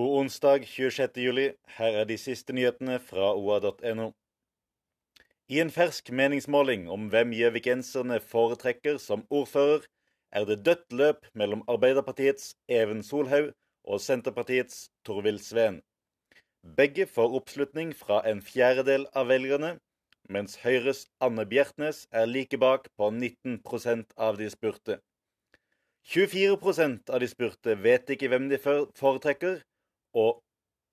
onsdag 26. juli. Her er de siste nyhetene fra oa.no. I en fersk meningsmåling om hvem gjøvikenserne foretrekker som ordfører, er det dødt løp mellom Arbeiderpartiets Even Solhaug og Senterpartiets Torvild Sveen. Begge får oppslutning fra en fjerdedel av velgerne, mens Høyres Anne Bjertnæs er like bak på 19% av de spurte. 24% av de spurte vet ikke hvem de foretrekker, og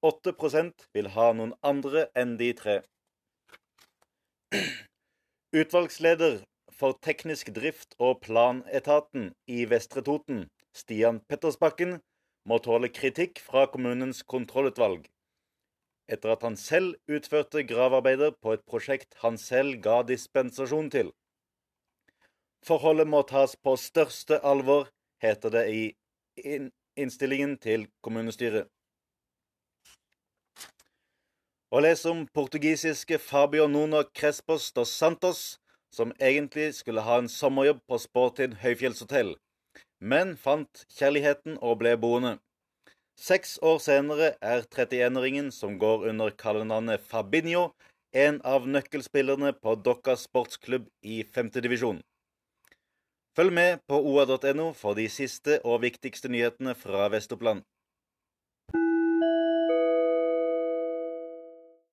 8% vil ha noen andre enn de tre. Utvalgsleder for teknisk drift og planetaten i Vestre Toten, Stian Pettersbakken, må tåle kritikk fra kommunens kontrollutvalg etter at han selv utførte gravearbeider på et prosjekt han selv ga dispensasjon til. Forholdet må tas på største alvor, heter det i innstillingen til kommunestyret. Å les om portugisiske Fabio Nuno Crespos dos Santos, som egentlig skulle ha en sommerjobb på Sportin høyfjellshotell, men fant kjærligheten og ble boende. Seks år senere er 31-åringen som går under kallenavnet Fabinho, en av nøkkelspillerne på Dokka sportsklubb i femtedivisjon. Følg med på oa.no for de siste og viktigste nyhetene fra Vest-Oppland.